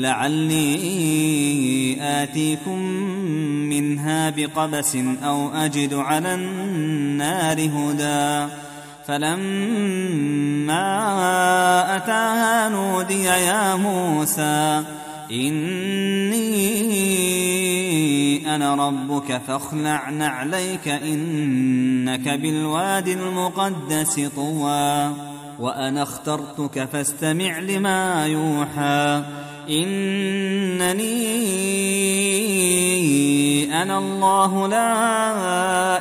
لعلي آتيكم منها بقبس أو أجد على النار هدى. فلما أتاها نودي يا موسى إني أنا ربك فاخلع نعليك إنك بالواد المقدس طوى. وأنا اخترتك فاستمع لما يوحى. إنني أنا الله لا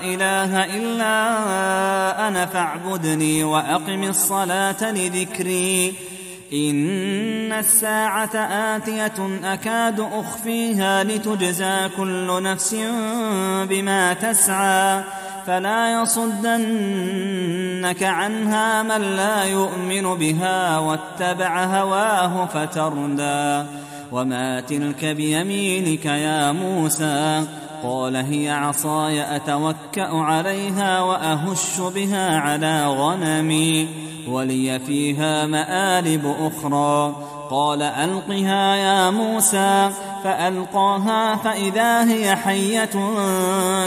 إله إلا أنا فاعبدني وأقم الصلاة لذكري. إن الساعة آتية أكاد أخفيها لتجزى كل نفس بما تسعى. فلا يصدنك عنها من لا يؤمن بها واتبع هواه فتردى. وما تلك بيمينك يا موسى؟ قال هي عصاي أتوكأ عليها وأهش بها على غنمي ولي فيها مآلب أخرى. قال ألقها يا موسى. فألقاها فإذا هي حية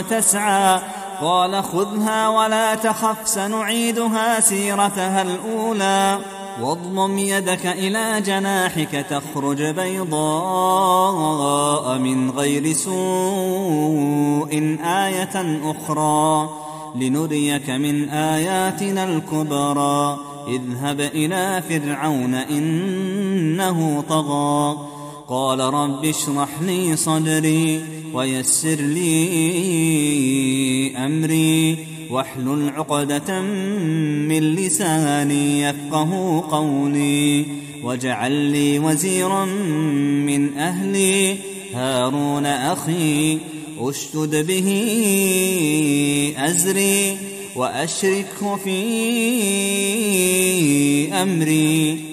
تسعى. قال خذها ولا تخف سنعيدها سيرتها الأولى. واضمم يدك إلى جناحك تخرج بيضاء من غير سوء آية أخرى. لنريك من آياتنا الكبرى. اذهب إلى فرعون إنه طغى. قال رب اشرح لي صدري. ويسر لي أمري واحلل عقدة من لساني يفقه قولي واجعل لي وزيرا من أهلي هارون أخي اشتد به أزري وأشركه في أمري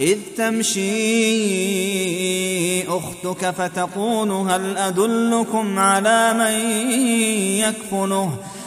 إذ تمشي أختك فتقول هل أدلكم على من يكفله؟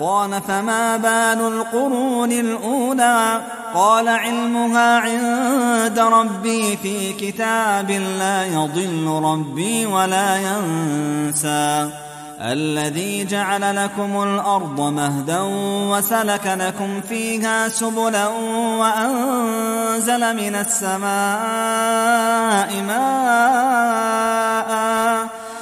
قال فما بال القرون الأولى؟ قال علمها عند ربي في كتاب لا يضل ربي ولا ينسى. الذي جعل لكم الأرض مهدا وسلك لكم فيها سبلا وأنزل من السماء ماء.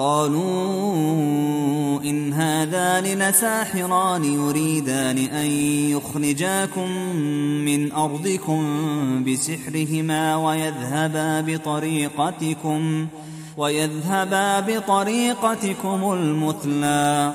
قالوا إن هذان لساحران يريدان أن يخرجاكم من أرضكم بسحرهما ويذهبا بطريقتكم ويذهبا بطريقتكم المثلى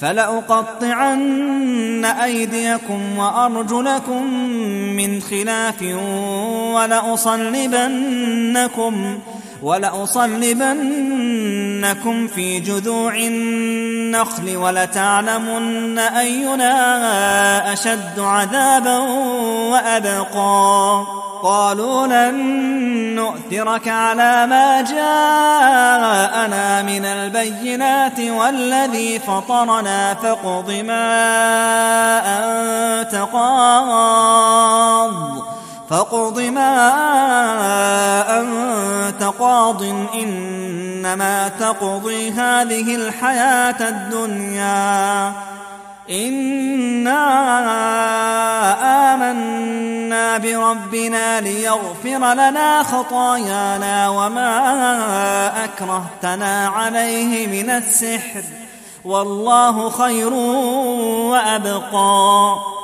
فلأقطعن أيديكم وأرجلكم من خلاف ولأصلبنكم ولأصلبنكم في جذوع النخل ولتعلمن أينا أشد عذابا وأبقى. قالوا لن نؤثرك على ما جاءنا من البينات والذي فطرنا فاقض ما أنت قاض. فاقض ما أنت قاض إنما تقضي هذه الحياة الدنيا. إنا آمنا بربنا ليغفر لنا خطايانا وما أكرهتنا عليه من السحر. والله خير وأبقى.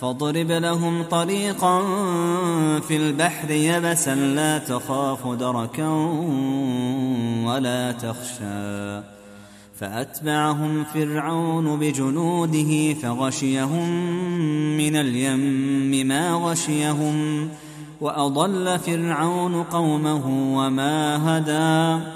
فاضرب لهم طريقا في البحر يبسا لا تخاف دركا ولا تخشى. فأتبعهم فرعون بجنوده فغشيهم من اليم ما غشيهم وأضل فرعون قومه وما هدى.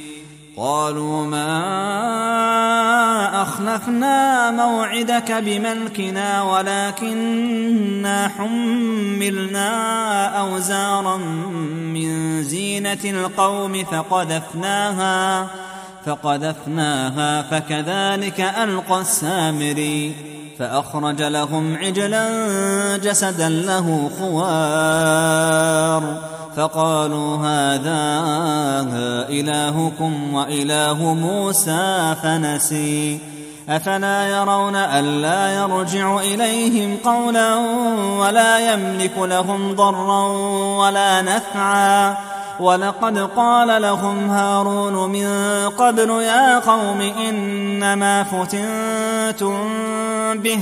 قالوا ما أخلفنا موعدك بملكنا ولكننا حملنا أوزارا من زينة القوم فقذفناها فقذفناها فكذلك ألقى السامري فأخرج لهم عجلا جسدا له خوار. فقالوا هذا إلهكم وإله موسى فنسي. أفلا يرون ألا يرجع إليهم قولا ولا يملك لهم ضرا ولا نفعا. ولقد قال لهم هارون من قبل يا قوم إنما فتنتم به.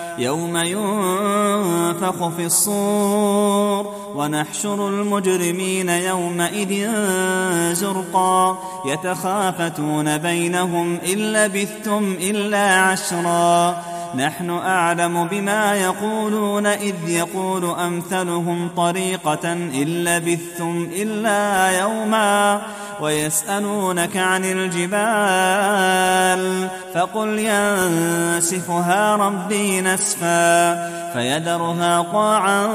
يوم ينفخ في الصور ونحشر المجرمين يومئذ زرقا يتخافتون بينهم إن لبثتم إلا عشرا نحن أعلم بما يقولون إذ يقول أمثلهم طريقة إن لبثتم إلا يوما ويسألونك عن الجبال فقل ينسفها ربي نسفا فيذرها قاعا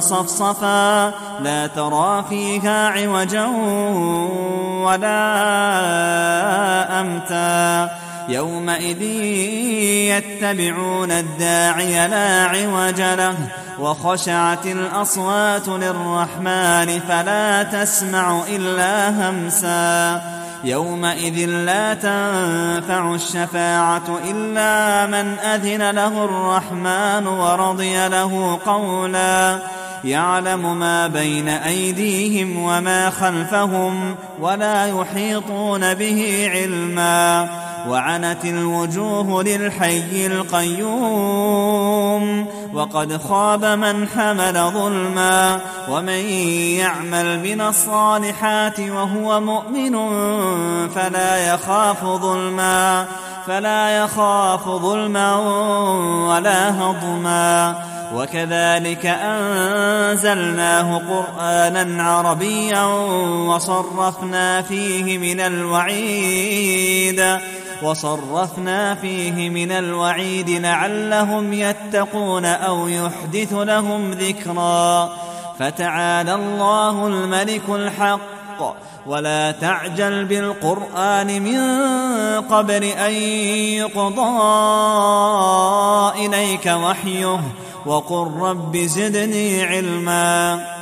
صفصفا لا ترى فيها عوجا ولا أمتا يومئذ يتبعون الداعي لا عوج له وخشعت الأصوات للرحمن فلا تسمع إلا همسا. يومئذ لا تنفع الشفاعة إلا من أذن له الرحمن ورضي له قولا. يعلم ما بين أيديهم وما خلفهم ولا يحيطون به علما. وعنت الوجوه للحي القيوم وقد خاب من حمل ظلما ومن يعمل من الصالحات وهو مؤمن فلا يخاف ظلما فلا يخاف ظلما ولا هضما وكذلك أنزلناه قرآنا عربيا وصرفنا فيه من الوعيد وصرفنا فيه من الوعيد لعلهم يتقون أو يحدث لهم ذكرا. فتعالى الله الملك الحق. ولا تعجل بالقرآن من قبل أن يقضى إليك وحيه. وقل رب زدني علما.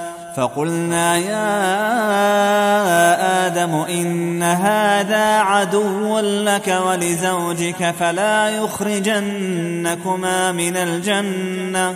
فقلنا يا آدم إن هذا عدو لك ولزوجك فلا يخرجنكما من الجنة.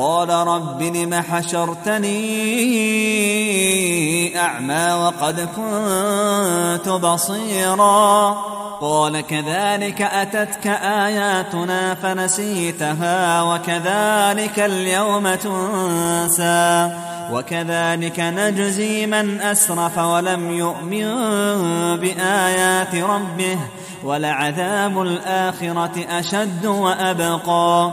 قال رب لم حشرتني أعمى وقد كنت بصيرا قال كذلك أتتك آياتنا فنسيتها وكذلك اليوم تنسى وكذلك نجزي من أسرف ولم يؤمن بآيات ربه ولعذاب الآخرة أشد وأبقى